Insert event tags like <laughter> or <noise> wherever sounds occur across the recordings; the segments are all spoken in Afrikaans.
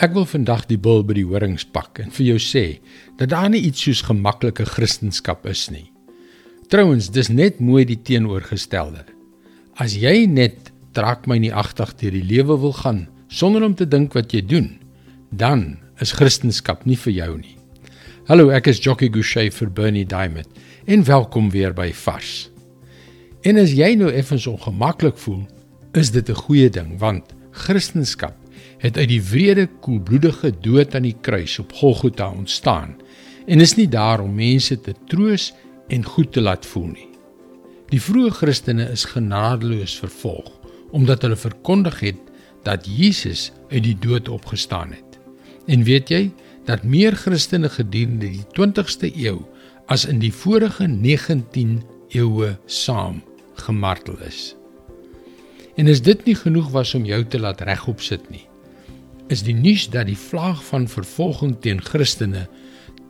Ek wil vandag die bil by die horings pak en vir jou sê dat daar nie iets soos gemaklike kristendom is nie. Trouwens, dis net mooi die teenoorgestelde. As jy net trek my nie agtig deur die lewe wil gaan sonder om te dink wat jy doen, dan is kristendom nie vir jou nie. Hallo, ek is Jockey Gouchee vir Bernie Diamond en welkom weer by Vars. En as jy nou effens ongemaklik voel, is dit 'n goeie ding want kristendom het uit die wrede koelbloedige dood aan die kruis op Golgotha ontstaan en is nie daar om mense te troos en goed te laat voel nie. Die vroeë Christene is genadeloos vervolg omdat hulle verkondig het dat Jesus uit die dood opgestaan het. En weet jy dat meer Christene gedurende die 20ste eeu as in die vorige 19 eeue saam gemartel is. En as dit nie genoeg was om jou te laat regop sit nie, is die nuus dat die vlaag van vervolging teen Christene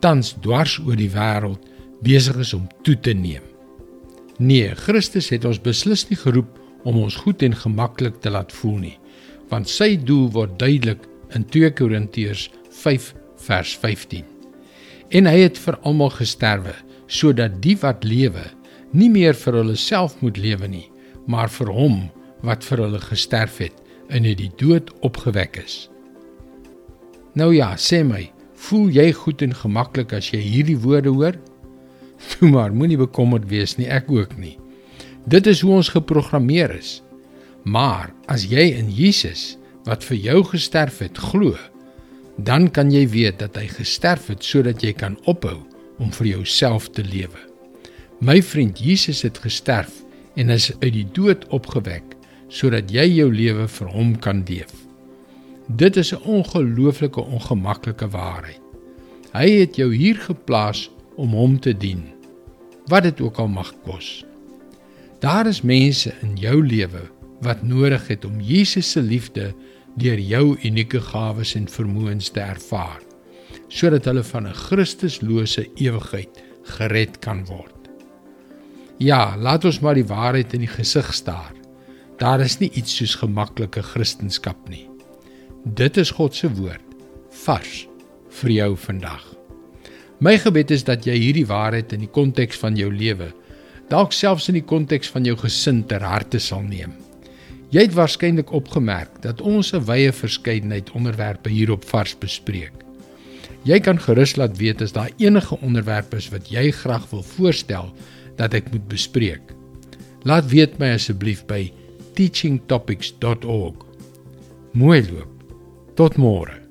tans dwars oor die wêreld besig is om toe te neem. Nee, Christus het ons beslis nie geroep om ons goed en gemaklik te laat voel nie, want sy doel word duidelik in 2 Korintiërs 5 vers 15. En hy het vir almal gesterwe sodat die wat lewe nie meer vir hulle self moet lewe nie, maar vir hom wat vir hulle gesterf het en uit die dood opgewek is. Nou ja, sê my, voel jy goed en gemaklik as jy hierdie woorde hoor? Toe <laughs> maar, moenie bekommerd wees nie, ek ook nie. Dit is hoe ons geprogrammeer is. Maar as jy in Jesus wat vir jou gesterf het, glo, dan kan jy weet dat hy gesterf het sodat jy kan ophou om vir jouself te lewe. My vriend, Jesus het gesterf en is uit die dood opgewek sodat jy jou lewe vir hom kan leef. Dit is 'n ongelooflike ongemaklike waarheid. Hy het jou hier geplaas om hom te dien. Wat dit ook al mag kos. Daar is mense in jou lewe wat nodig het om Jesus se liefde deur jou unieke gawes en vermoëns te ervaar sodat hulle van 'n Christuslose ewigheid gered kan word. Ja, laat ons maar die waarheid in die gesig staar. Daar is nie iets soos gemaklike kristendom nie. Dit is God se woord vars vir jou vandag. My gebed is dat jy hierdie waarheid in die konteks van jou lewe, dalk selfs in die konteks van jou gesin ter harte sal neem. Jy het waarskynlik opgemerk dat ons 'n wye verskeidenheid onderwerpe hier op vars bespreek. Jy kan gerus laat weet as daar enige onderwerpe is wat jy graag wil voorstel dat ek moet bespreek. Laat weet my asseblief by teachingtopics.org. Mooi loop. Tot môre.